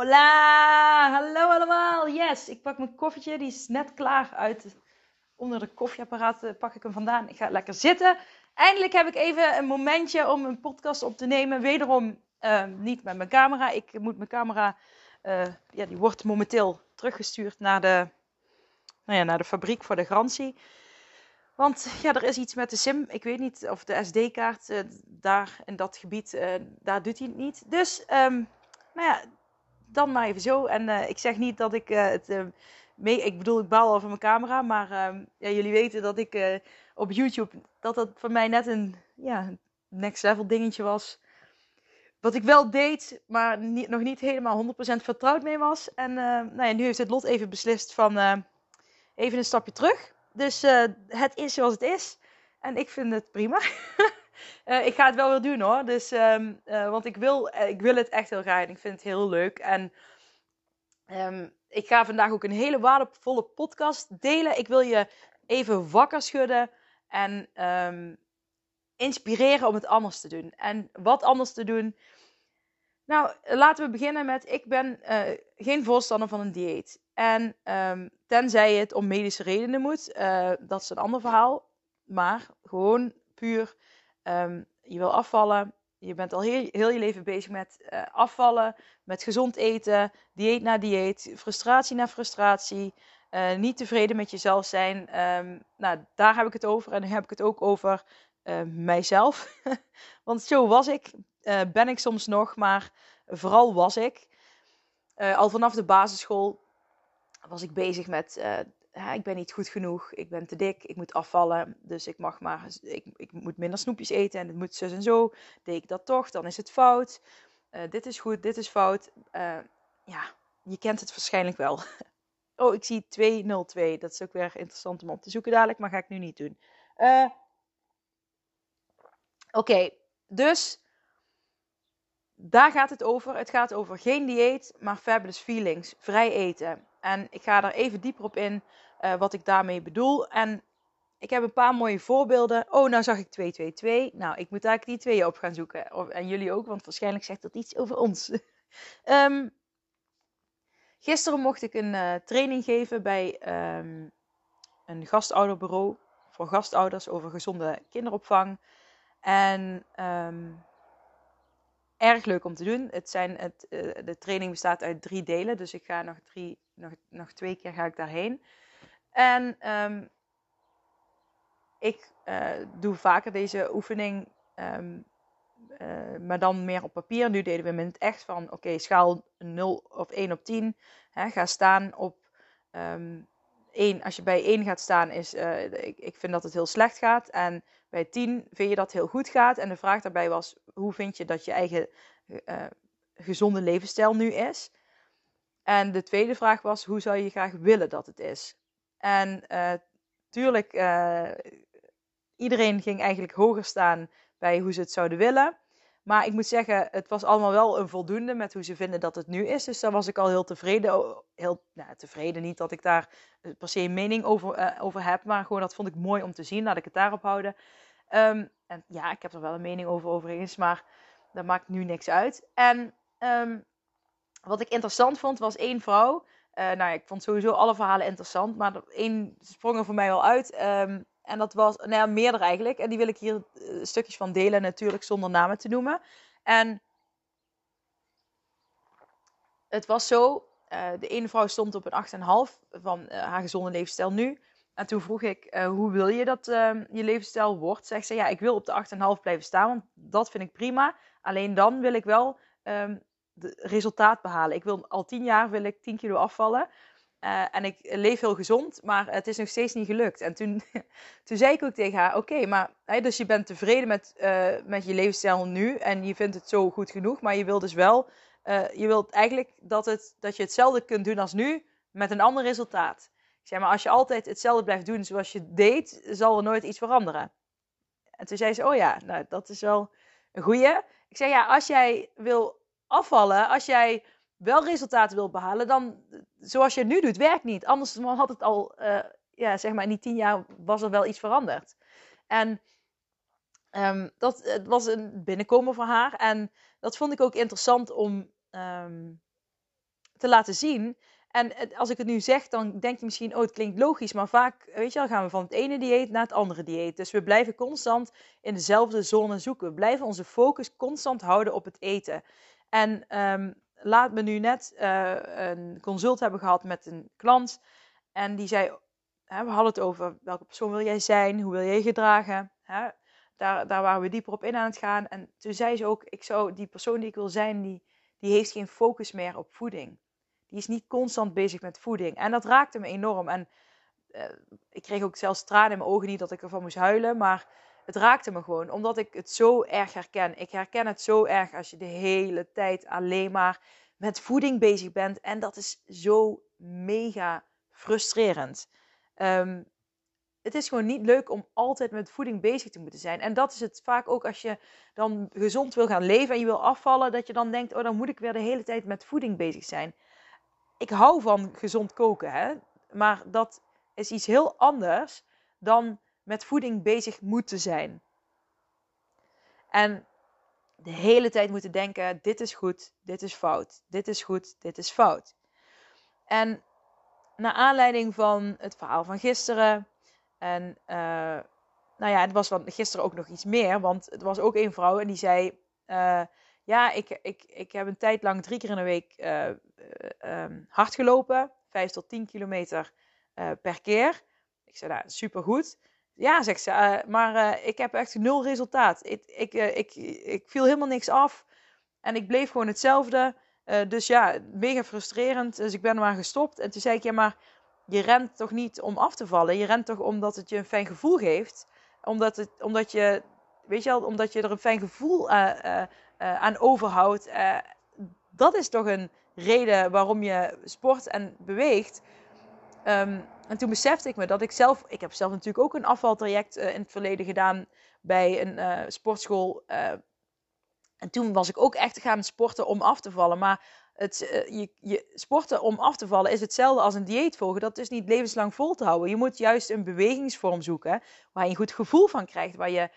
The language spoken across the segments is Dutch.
Hola, hallo allemaal. Yes, ik pak mijn koffietje, die is net klaar uit onder de koffieapparaat. Eh, pak ik hem vandaan. Ik ga lekker zitten. Eindelijk heb ik even een momentje om een podcast op te nemen. Wederom uh, niet met mijn camera. Ik moet mijn camera, uh, ja, die wordt momenteel teruggestuurd naar de, nou ja, naar de fabriek voor de garantie. Want ja, er is iets met de SIM. Ik weet niet of de SD-kaart uh, daar in dat gebied, daar doet hij het niet. Dus, um, nou ja, dan maar even zo. En uh, ik zeg niet dat ik uh, het uh, mee. Ik bedoel, ik baal over mijn camera. Maar ehm, ja, jullie weten dat ik op YouTube. dat dat voor mij net een ja, next level dingetje was. Wat ik wel deed, maar niet, nog niet helemaal 100% vertrouwd mee was. En nou ja, nu heeft het lot even beslist van even een stapje terug. Dus het is zoals het is. En ik vind het prima. Uh, ik ga het wel weer doen hoor. Dus, um, uh, want ik wil, uh, ik wil het echt heel graag en ik vind het heel leuk. En um, ik ga vandaag ook een hele waardevolle podcast delen. Ik wil je even wakker schudden en um, inspireren om het anders te doen. En wat anders te doen? Nou, laten we beginnen met: ik ben geen voorstander van een dieet. En tenzij het om medische redenen moet, dat is een ander verhaal. Maar gewoon puur Um, je wil afvallen. Je bent al heel, heel je leven bezig met uh, afvallen, met gezond eten, dieet na dieet, frustratie na frustratie. Uh, niet tevreden met jezelf zijn. Um, nou, daar heb ik het over. En dan heb ik het ook over uh, mijzelf. Want zo was ik, ben ik soms nog, maar vooral was ik. al vanaf de basisschool was ik bezig met ik ben niet goed genoeg, ik ben te dik, ik moet afvallen, dus ik mag maar, ik, ik moet minder snoepjes eten en het moet zus en zo. Deed ik dat toch, dan is het fout. Uh, dit is goed, dit is fout. Uh, ja, je kent het waarschijnlijk wel. oh, ik zie 202. Dat is ook weer interessant om op te zoeken dadelijk, maar ga ik nu niet doen. Uh, Oké, dus daar gaat het over. Het gaat over geen dieet, maar fabulous feelings. Vrij eten. En ik ga er even dieper op in uh, wat ik daarmee bedoel. En ik heb een paar mooie voorbeelden. Oh, nou zag ik 222. Nou, ik moet eigenlijk die tweeën op gaan zoeken. Of, en jullie ook, want waarschijnlijk zegt dat iets over ons. um, gisteren mocht ik een uh, training geven bij um, een gastouderbureau. Voor gastouders over gezonde kinderopvang. En um, erg leuk om te doen. Het zijn het, uh, de training bestaat uit drie delen. Dus ik ga nog, drie, nog, nog twee keer ga ik daarheen. En um, ik uh, doe vaker deze oefening, um, uh, maar dan meer op papier. Nu deden we met het echt van, oké, schaal 0 of 1 op 10. Hè, ga staan op um, 1. Als je bij 1 gaat staan, is, ik, ik vind dat het heel slecht gaat. En bij 10 vind je dat heel goed gaat. En de vraag daarbij was, hoe vind je dat je eigen gezonde levensstijl nu is? En de tweede vraag was, hoe zou je graag willen dat het is? En uh, tuurlijk, uh, iedereen ging eigenlijk hoger staan bij hoe ze het zouden willen. Maar ik moet zeggen, het was allemaal wel een voldoende met hoe ze vinden dat het nu is. Dus daar was ik al heel tevreden. Heel nou, tevreden, niet dat ik daar per se een mening over, uh, over heb. Maar gewoon dat vond ik mooi om te zien. Laat ik het daarop houden. Um, en ja, ik heb er wel een mening over overigens. Maar dat maakt nu niks uit. En um, wat ik interessant vond, was één vrouw. Uh, nou ja, ik vond sowieso alle verhalen interessant, maar één sprong er voor mij wel uit. Um, en dat was, nou ja, meerdere eigenlijk. En die wil ik hier uh, stukjes van delen, natuurlijk zonder namen te noemen. En het was zo, uh, de ene vrouw stond op een 8,5 van haar gezonde levensstijl nu. En toen vroeg ik, hoe wil je dat ehm, je levensstijl wordt? Zegt ze, ja, ik wil op de 8,5 blijven staan, want dat vind ik prima. Alleen dan wil ik wel um, resultaat behalen. Ik wil al tien jaar wil ik 10 kilo afvallen. Uh, en ik leef heel gezond, maar het is nog steeds niet gelukt. En toen, toen zei ik ook tegen haar: Oké, maar dus je bent tevreden met, uh, met je levensstijl nu en je vindt het zo goed genoeg, maar je wilt dus wel, uh, je wilt eigenlijk dat, het, dat je hetzelfde kunt doen als nu met een ander resultaat. Ik zei: Maar als je altijd hetzelfde blijft doen zoals je deed, zal er nooit iets veranderen. En toen zei ze: Oh ja, nou, dat is wel een goeie. Ik zei: Ja, als jij wil afvallen, als jij wel resultaten wil behalen, dan zoals je het nu doet, werkt niet. Anders had het al, uh, ja, zeg maar, in die tien jaar was er wel iets veranderd. En um, dat het was een binnenkomen voor haar. En dat vond ik ook interessant om um, te laten zien. En als ik het nu zeg, dan denk je misschien, oh, het klinkt logisch. Maar vaak, weet je wel, gaan we van het ene dieet naar het andere dieet. Dus we blijven constant in dezelfde zone zoeken. We blijven onze focus constant houden op het eten. En um, laat me nu net uh, een consult hebben gehad met een klant. En die zei, hè, we hadden het over welke persoon wil jij zijn, hoe wil jij gedragen. Hè? Daar, daar waren we dieper op in aan het gaan. En toen zei ze ook, ik zou die persoon die ik wil zijn, die, die heeft geen focus meer op voeding. Die is niet constant bezig met voeding. En dat raakte me enorm. En uh, ik kreeg ook zelfs tranen in mijn ogen, niet dat ik ervan moest huilen, maar het raakte me gewoon, omdat ik het zo erg herken. Ik herken het zo erg als je de hele tijd alleen maar met voeding bezig bent. En dat is zo mega frustrerend. Um, het is gewoon niet leuk om altijd met voeding bezig te moeten zijn. En dat is het vaak ook als je dan gezond wil gaan leven en je wil afvallen, dat je dan denkt: oh, dan moet ik weer de hele tijd met voeding bezig zijn. Ik hou van gezond koken, hè? maar dat is iets heel anders dan met voeding bezig moeten zijn. En de hele tijd moeten denken: dit is goed, dit is fout, dit is goed, dit is fout. En naar aanleiding van het verhaal van gisteren. En uh, nou ja, het was van gisteren ook nog iets meer. Want het was ook een vrouw en die zei: uh, Ja, ik, ik, ik heb een tijd lang drie keer in de week uh, um, hard gelopen. Vijf tot tien kilometer per keer. Ik zei: Nou, supergoed. Ja, zegt ze, uh, maar uh, ik heb echt nul resultaat. Ik, ik, uh, ik, ik viel helemaal niks af en ik bleef gewoon hetzelfde. dus ja, mega frustrerend. Dus ik ben maar gestopt. En toen zei ik, ja, maar je rent toch niet om af te vallen? Je rent toch omdat het je een fijn gevoel geeft? Omdat, het, omdat je, weet je wel, omdat je er een fijn gevoel aan overhoudt. dat is toch een reden waarom je sport en beweegt. Um, en toen besefte ik me dat ik zelf, ik heb zelf natuurlijk ook een afvaltraject uh, in het verleden gedaan bij een uh, sportschool. Uh, en toen was ik ook echt gaan sporten om af te vallen. Maar het, je, je, sporten om af te vallen is hetzelfde als een dieet volgen. Dat is niet levenslang vol te houden. Je moet juist een bewegingsvorm zoeken waar je een goed gevoel van krijgt. Waar je,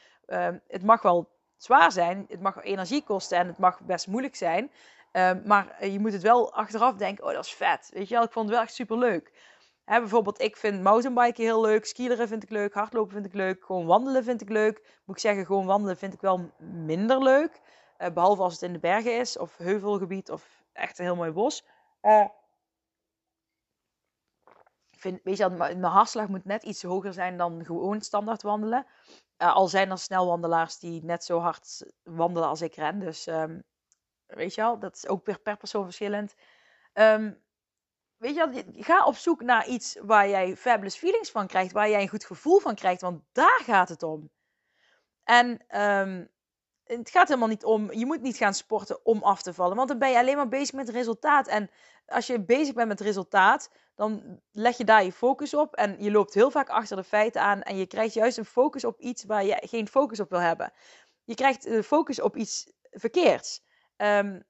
het mag wel zwaar zijn, het mag energie kosten en het mag best moeilijk zijn. maar je moet het wel achteraf denken, oh dat is vet. Weet je wel, ik vond het wel echt super leuk. Bijvoorbeeld, ik vind mountainbiken heel leuk, skileren vind ik leuk, hardlopen vind ik leuk, gewoon wandelen vind ik leuk. Moet ik zeggen, gewoon wandelen vind ik wel minder leuk. Uh, behalve als het in de bergen is, of heuvelgebied, of echt een heel mooi bos. Uh, ik vind, weet je, mijn hartslag moet net iets hoger zijn dan gewoon standaard wandelen. Uh, al zijn er snelwandelaars die net zo hard wandelen als ik ren. Dus um, weet je wel, dat is ook per, per persoon verschillend. Um, weet je, ga op zoek naar iets waar jij fabulous feelings van krijgt, waar jij een goed gevoel van krijgt, want daar gaat het om. En um, het gaat helemaal niet om, je moet niet gaan sporten om af te vallen, want dan ben je alleen maar bezig met het resultaat. En als je bezig bent met het resultaat, dan leg je daar je focus op en je loopt heel vaak achter de feiten aan en je krijgt juist een focus op iets waar je geen focus op wil hebben. Je krijgt de focus op iets verkeerds. Um,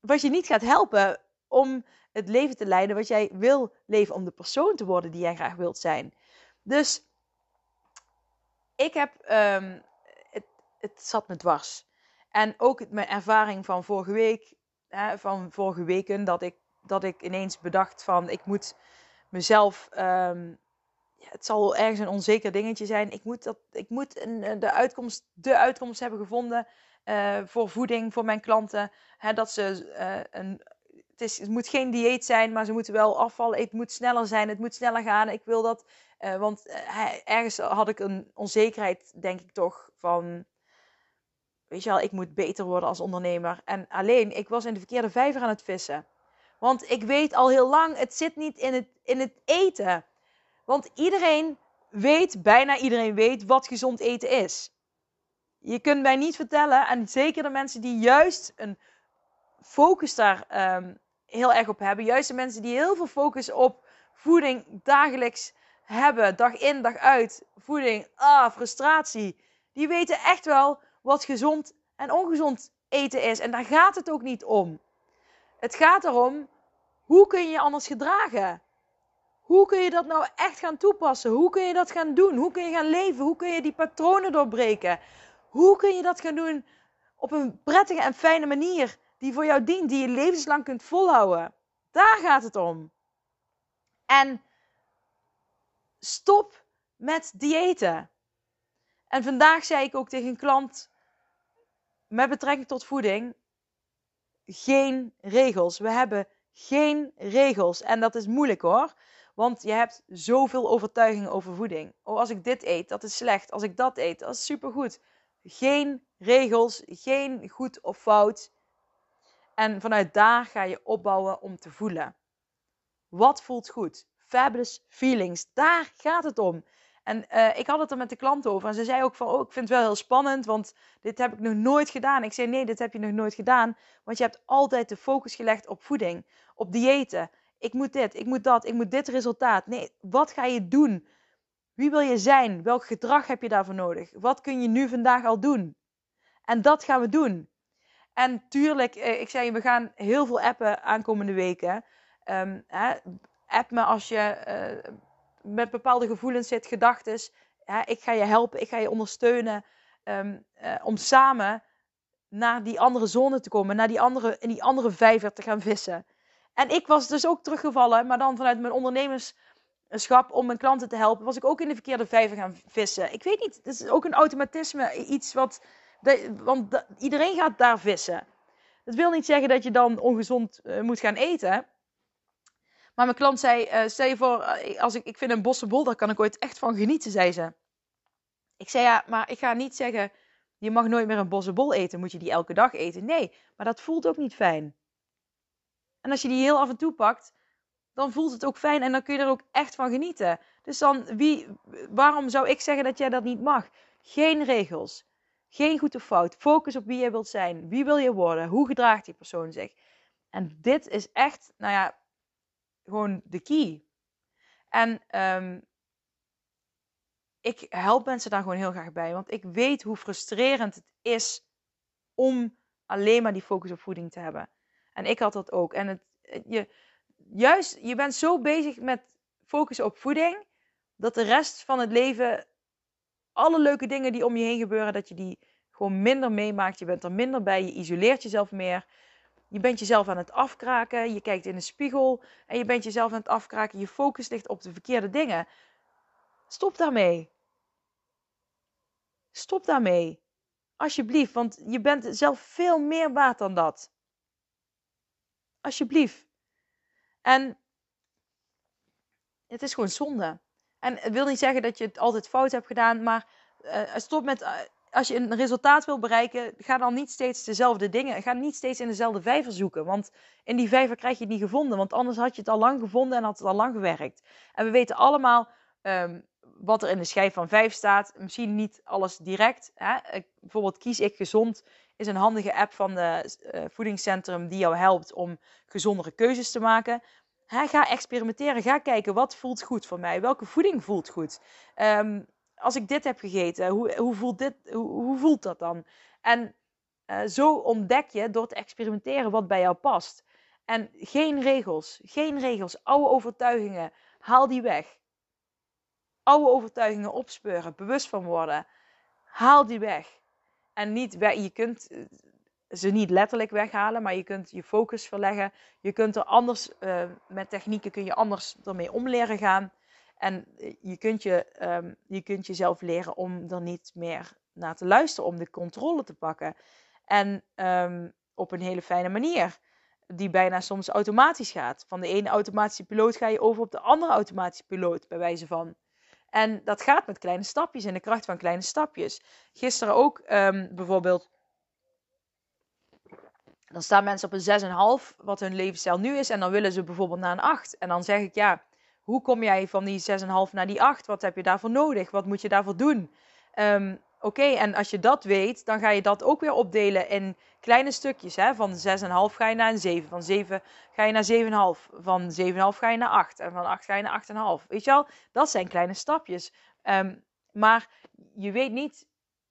wat je niet gaat helpen om het leven te leiden wat jij wil leven, om de persoon te worden die jij graag wilt zijn. Dus ik heb, um, het, het zat me dwars. En ook mijn ervaring van vorige week, hè, van vorige weken, dat ik, dat ik ineens bedacht van ik moet mezelf, ja, het zal ergens een onzeker dingetje zijn. Ik moet, dat, ik moet een, de, uitkomst, de uitkomst hebben gevonden uh, voor voeding voor mijn klanten. Hè, dat ze uh, een het, is, het moet geen dieet zijn, maar ze moeten wel afvallen. Het moet sneller zijn, het moet sneller gaan. Ik wil dat, uh, want uh, ergens had ik een onzekerheid, denk ik toch, van... Weet je wel, ik moet beter worden als ondernemer. En alleen, ik was in de verkeerde vijver aan het vissen. Want ik weet al heel lang, het zit niet in het, in het eten. Want iedereen weet, bijna iedereen weet, wat gezond eten is. Je kunt mij niet vertellen, en zeker de mensen die juist een focus daar um, heel erg op hebben, juist de mensen die heel veel focus op voeding dagelijks hebben, dag in, dag uit, voeding, ah, frustratie, die weten echt wel wat gezond en ongezond eten is. En daar gaat het ook niet om. Het gaat erom, hoe kun je je anders gedragen? Hoe kun je dat nou echt gaan toepassen? Hoe kun je dat gaan doen? Hoe kun je gaan leven? Hoe kun je die patronen doorbreken? Hoe kun je dat gaan doen op een prettige en fijne manier die voor jou dient, die je levenslang kunt volhouden? Daar gaat het om. En stop met diëten. En vandaag zei ik ook tegen een klant met betrekking tot voeding: geen regels. We hebben geen regels. En dat is moeilijk hoor. Want je hebt zoveel overtuigingen over voeding. Oh, als ik dit eet, dat is slecht. Als ik dat eet, dat is supergoed. Geen regels, geen goed of fout. En vanuit daar ga je opbouwen om te voelen. Wat voelt goed? Fabulous feelings. Daar gaat het om. En uh, ik had het er met de klant over. En ze zei ook van, oh, ik vind het wel heel spannend, want dit heb ik nog nooit gedaan. Ik zei, nee, dit heb je nog nooit gedaan. Want je hebt altijd de focus gelegd op voeding, op diëten. Ik moet dit, ik moet dat, ik moet dit resultaat. Nee, wat ga je doen? Wie wil je zijn? Welk gedrag heb je daarvoor nodig? Wat kun je nu vandaag al doen? En dat gaan we doen. En tuurlijk, eh, ik zei, we gaan heel veel appen aankomende weken. Um, hè, app me als je uh, met bepaalde gevoelens zit, gedachten. ik ga je helpen, ik ga je ondersteunen. Um, uh, om samen naar die andere zone te komen, naar die andere, in die andere vijver te gaan vissen. En ik was dus ook teruggevallen, maar dan vanuit mijn ondernemerschap om mijn klanten te helpen, was ik ook in de verkeerde vijver gaan vissen. Ik weet niet, het is ook een automatisme, iets wat, want iedereen gaat daar vissen. Dat wil niet zeggen dat je dan ongezond uh, moet gaan eten. Maar mijn klant zei, uh, stel je voor, uh, als ik, ik vind een bossenbol, daar kan ik ooit echt van genieten, zei ze. Ik zei, ja, maar ik ga niet zeggen, je mag nooit meer een bossenbol eten, moet je die elke dag eten. Nee, maar dat voelt ook niet fijn. En als je die heel af en toe pakt, dan voelt het ook fijn en dan kun je er ook echt van genieten. Dus dan, wie, waarom zou ik zeggen dat jij dat niet mag? Geen regels. Geen goed of fout. Focus op wie je wilt zijn. Wie wil je worden? Hoe gedraagt die persoon zich? En dit is echt, nou ja, gewoon de key. En um, ik help mensen daar gewoon heel graag bij. Want ik weet hoe frustrerend het is om alleen maar die focus op voeding te hebben. En ik had dat ook. En het, je, juist, je bent zo bezig met focus op voeding, dat de rest van het leven, alle leuke dingen die om je heen gebeuren, dat je die gewoon minder meemaakt. Je bent er minder bij, je isoleert jezelf meer. Je bent jezelf aan het afkraken, je kijkt in de spiegel en je bent jezelf aan het afkraken. Je focus ligt op de verkeerde dingen. Stop daarmee. Stop daarmee. Alsjeblieft, want je bent zelf veel meer waard dan dat. Alsjeblieft. En het is gewoon zonde. En het wil niet zeggen dat je het altijd fout hebt gedaan, maar uh, stop met. Uh, als je een resultaat wil bereiken, ga dan niet steeds dezelfde dingen. Ga niet steeds in dezelfde vijver zoeken. Want in die vijver krijg je het niet gevonden. Want anders had je het al lang gevonden en had het al lang gewerkt. En we weten allemaal um, wat er in de schijf van 5 staat. Misschien niet alles direct. Hè? Bijvoorbeeld kies ik gezond is een handige app van de uh, voedingscentrum die jou helpt om gezondere keuzes te maken. Ga experimenteren. Ga kijken wat voelt goed voor mij. Welke voeding voelt goed? Um, als ik dit heb gegeten, hoe, hoe, voelt, dit, hoe, hoe voelt dat dan? En uh, zo ontdek je door te experimenteren wat bij jou past. En geen regels, geen regels, oude overtuigingen, haal die weg. Oude overtuigingen opspeuren, bewust van worden, haal die weg. En niet, je kunt eh, ze niet letterlijk weghalen, maar je kunt je focus verleggen. Je kunt er anders, uh, met technieken kun je anders ermee om leren gaan. En eh, je kunt, je, um, je kunt jezelf leren om er niet meer naar te luisteren, om de controle te pakken. En um, op een hele fijne manier, die bijna soms automatisch gaat. Van de ene automatische piloot ga je over op de andere automatische piloot, bij wijze van. En dat gaat met kleine stapjes en de kracht van kleine stapjes. Gisteren ook um, bijvoorbeeld Dan staan mensen op een 6,5, wat hun levensstijl nu is. En dan willen ze bijvoorbeeld naar een 8. En dan zeg ik, ja, hoe kom jij van die 6,5 naar die 8? Wat heb je daarvoor nodig? Wat moet je daarvoor doen? Um, Oké, en als je dat weet, dan ga je dat ook weer opdelen in kleine stukjes. Hè? Van 6,5 ga je naar een 7. Van 7 ga je naar 7,5. Van 7,5 ga je naar 8. En van 8 ga je naar 8,5. Weet je wel? Dat zijn kleine stapjes. Um, maar je weet niet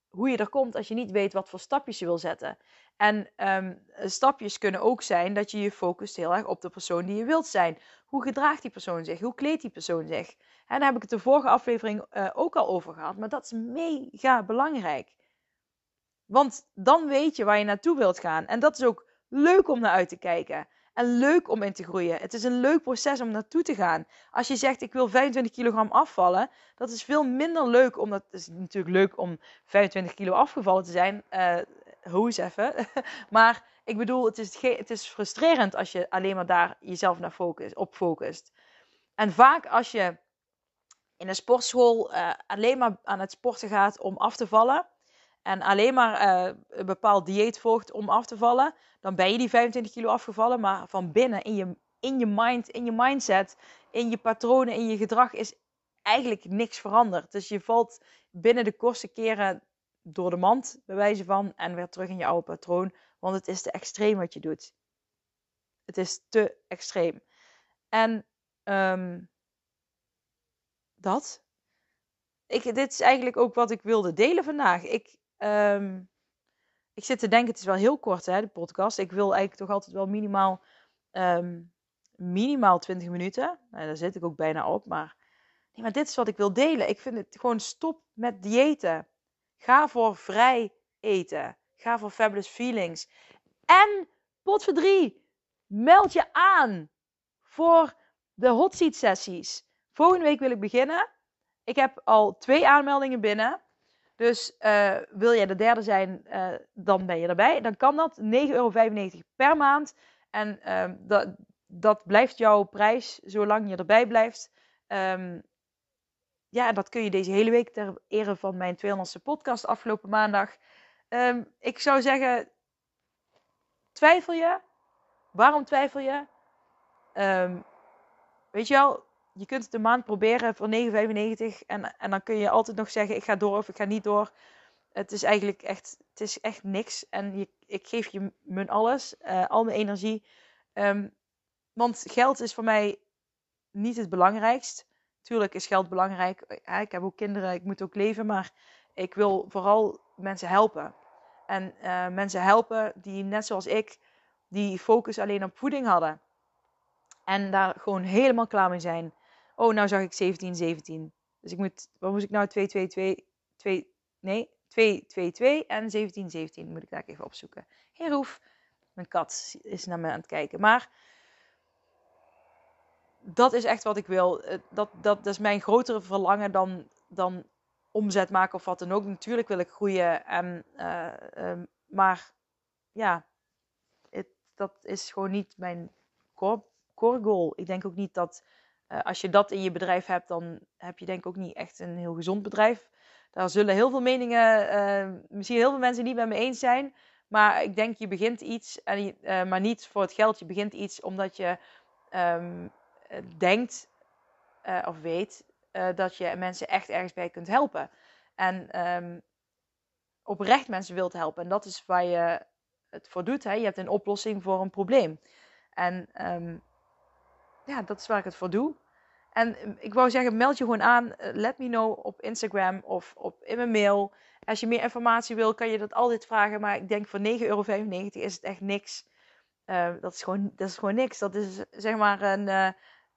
hoe je er komt als je niet weet wat voor stapjes je wil zetten. En um, stapjes kunnen ook zijn dat je je focust heel erg op de persoon die je wilt zijn. Hoe gedraagt die persoon zich? Hoe kleedt die persoon zich? En daar heb ik het de vorige aflevering uh, ook al over gehad. Maar dat is mega belangrijk. Want dan weet je waar je naartoe wilt gaan. En dat is ook leuk om naar uit te kijken. En leuk om in te groeien. Het is een leuk proces om naartoe te gaan. Als je zegt ik wil 25 kilogram afvallen, dat is veel minder leuk. Omdat het is natuurlijk leuk om 25 kilo afgevallen te zijn. Uh, hoe eens even. maar ik bedoel, het is, het is frustrerend als je alleen maar daar jezelf naar focus, op focust. En vaak als je in een sportschool uh, alleen maar aan het sporten gaat om af te vallen. En alleen maar uh, een bepaald dieet volgt om af te vallen. Dan ben je die 25 kilo afgevallen. Maar van binnen, in je, in je mind, in je mindset, in je patronen, in je gedrag is eigenlijk niks veranderd. Dus je valt binnen de kortste keren door de mand, bij wijze van, en weer terug in je oude patroon. Want het is te extreem wat je doet. Het is te extreem. En um, dat. Ik, dit is eigenlijk ook wat ik wilde delen vandaag. Ik, um, ik zit te denken, het is wel heel kort hè, de podcast. Ik wil eigenlijk toch altijd wel minimaal, um, minimaal 20 minuten. Nou, daar zit ik ook bijna op. Maar, nee, maar dit is wat ik wil delen. Ik vind het gewoon stop met diëten. Ga voor vrij eten. Ga voor fabulous feelings. En pot voor drie. Meld je aan voor de hot seat sessies. Volgende week wil ik beginnen. Ik heb al twee aanmeldingen binnen. Dus uh, wil jij de derde zijn, uh, dan ben je erbij. Dan kan dat 9,95 euro per maand. En uh, dat, dat blijft jouw prijs zolang je erbij blijft. Um, ja, dat kun je deze hele week ter ere van mijn 200ste podcast afgelopen maandag. Um, ik zou zeggen, twijfel je? Waarom twijfel je? Um, weet je wel, je kunt het een maand proberen voor 9,95 en, en dan kun je altijd nog zeggen ik ga door of ik ga niet door. Het is eigenlijk echt, het is echt niks. En je, ik geef je mijn alles, uh, al mijn energie. Um, want geld is voor mij niet het belangrijkst. Tuurlijk is geld belangrijk. ik heb ook kinderen, ik moet ook leven. Maar ik wil vooral mensen helpen. En uh, mensen helpen die net zoals ik, die focus alleen op voeding hadden. En daar gewoon helemaal klaar mee zijn. Oh, nou zag ik 17, 17. Dus ik moet, wat moest ik nou? 2, 2, 2, 2, nee, 2, 2, 2 en 17, 17. Moet ik daar even opzoeken. Heer Roef, mijn kat is naar me aan het kijken. Maar dat is echt wat ik wil. Dat, dat, dat is mijn grotere verlangen dan, dan omzet maken of wat dan ook. Natuurlijk wil ik groeien. En, uh, uh, maar ja, het, dat is gewoon niet mijn core, goal. Ik denk ook niet dat uh, als je dat in je bedrijf hebt, dan heb je denk ik ook niet echt een heel gezond bedrijf. Daar zullen heel veel meningen, uh, misschien heel veel mensen niet met me eens zijn. Maar ik denk, je begint iets, en maar niet voor het geld. Je begint iets omdat je um, denkt of weet dat je mensen echt ergens bij kunt helpen. En um, oprecht mensen wilt helpen. En dat is waar je het voor doet. Hè? Je hebt een oplossing voor een probleem. En um, ja, dat is waar ik het voor doe. En ehm, ik wou zeggen, meld je gewoon aan. Eh, let me know op Instagram of op, in mijn mail. Als je meer informatie wil, kan je dat altijd vragen. Maar ik denk voor 9,95 euro is het echt niks. Dat, is gewoon, dat is gewoon niks. Dat is zeg maar een,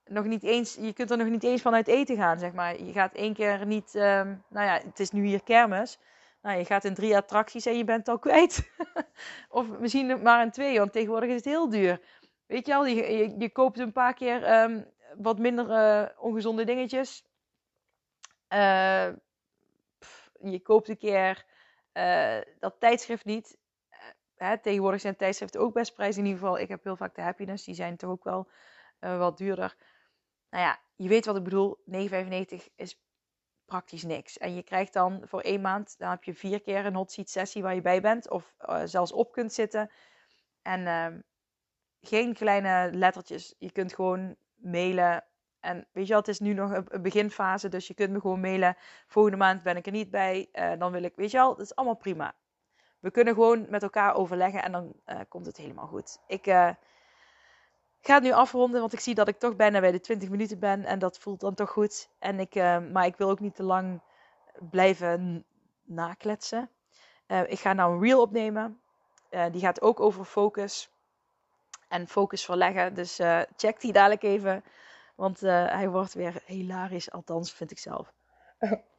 nog niet eens, je kunt er nog niet eens van uit eten gaan. Zeg maar. Je gaat één keer niet, um, nou ja, het is nu hier kermis. Nou, je gaat in drie attracties en je bent al kwijt. of misschien maar in twee, want tegenwoordig is het heel duur. Weet je al, je, je, koopt een paar keer um, wat minder uh, ongezonde dingetjes. Pff, je koopt een keer uh, dat tijdschrift niet. Hè, tegenwoordig zijn tijdschriften ook best prijs. In ieder geval, ik heb heel vaak de Happiness. Die zijn toch ook wel wat duurder. Nou ja, je weet wat ik bedoel. 9,95 is praktisch niks. En je krijgt dan voor één maand, dan heb je vier keer een hot seat sessie waar je bij bent. Of zelfs op kunt zitten. En ehm, geen kleine lettertjes. Je kunt gewoon mailen. En weet je wel, het is nu nog een beginfase, dus je kunt me gewoon mailen. Volgende maand ben ik er niet bij. Uh, dan wil ik, weet je wel, dat is allemaal prima. We kunnen gewoon met elkaar overleggen en dan uh, komt het helemaal goed. Ik uh, ga het nu afronden, want ik zie dat ik toch bijna bij de 20 minuten ben. En dat voelt dan toch goed. En ik, maar ik wil ook niet te lang blijven nakletsen. ik ga nou een reel opnemen. die gaat ook over focus en focus verleggen. Dus check die dadelijk even. Want hij wordt weer hilarisch, althans vind ik zelf.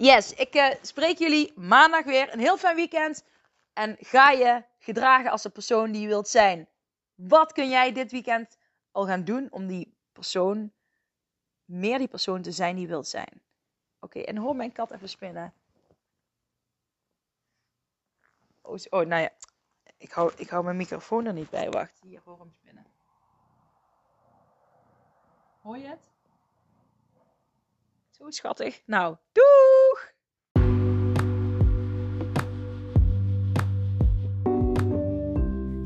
Yes, ik spreek jullie maandag weer. Een heel fijn weekend. En ga je gedragen als de persoon die je wilt zijn. Wat kun jij dit weekend al gaan doen om die persoon, meer die persoon te zijn die wilt zijn? Oké, en hoor mijn kat even spinnen. Oh, oh nou ja, ik hou, ik hou mijn microfoon er niet bij. Wacht, hier voor hem spinnen. Hoor je het? Zo schattig. Nou, doeg!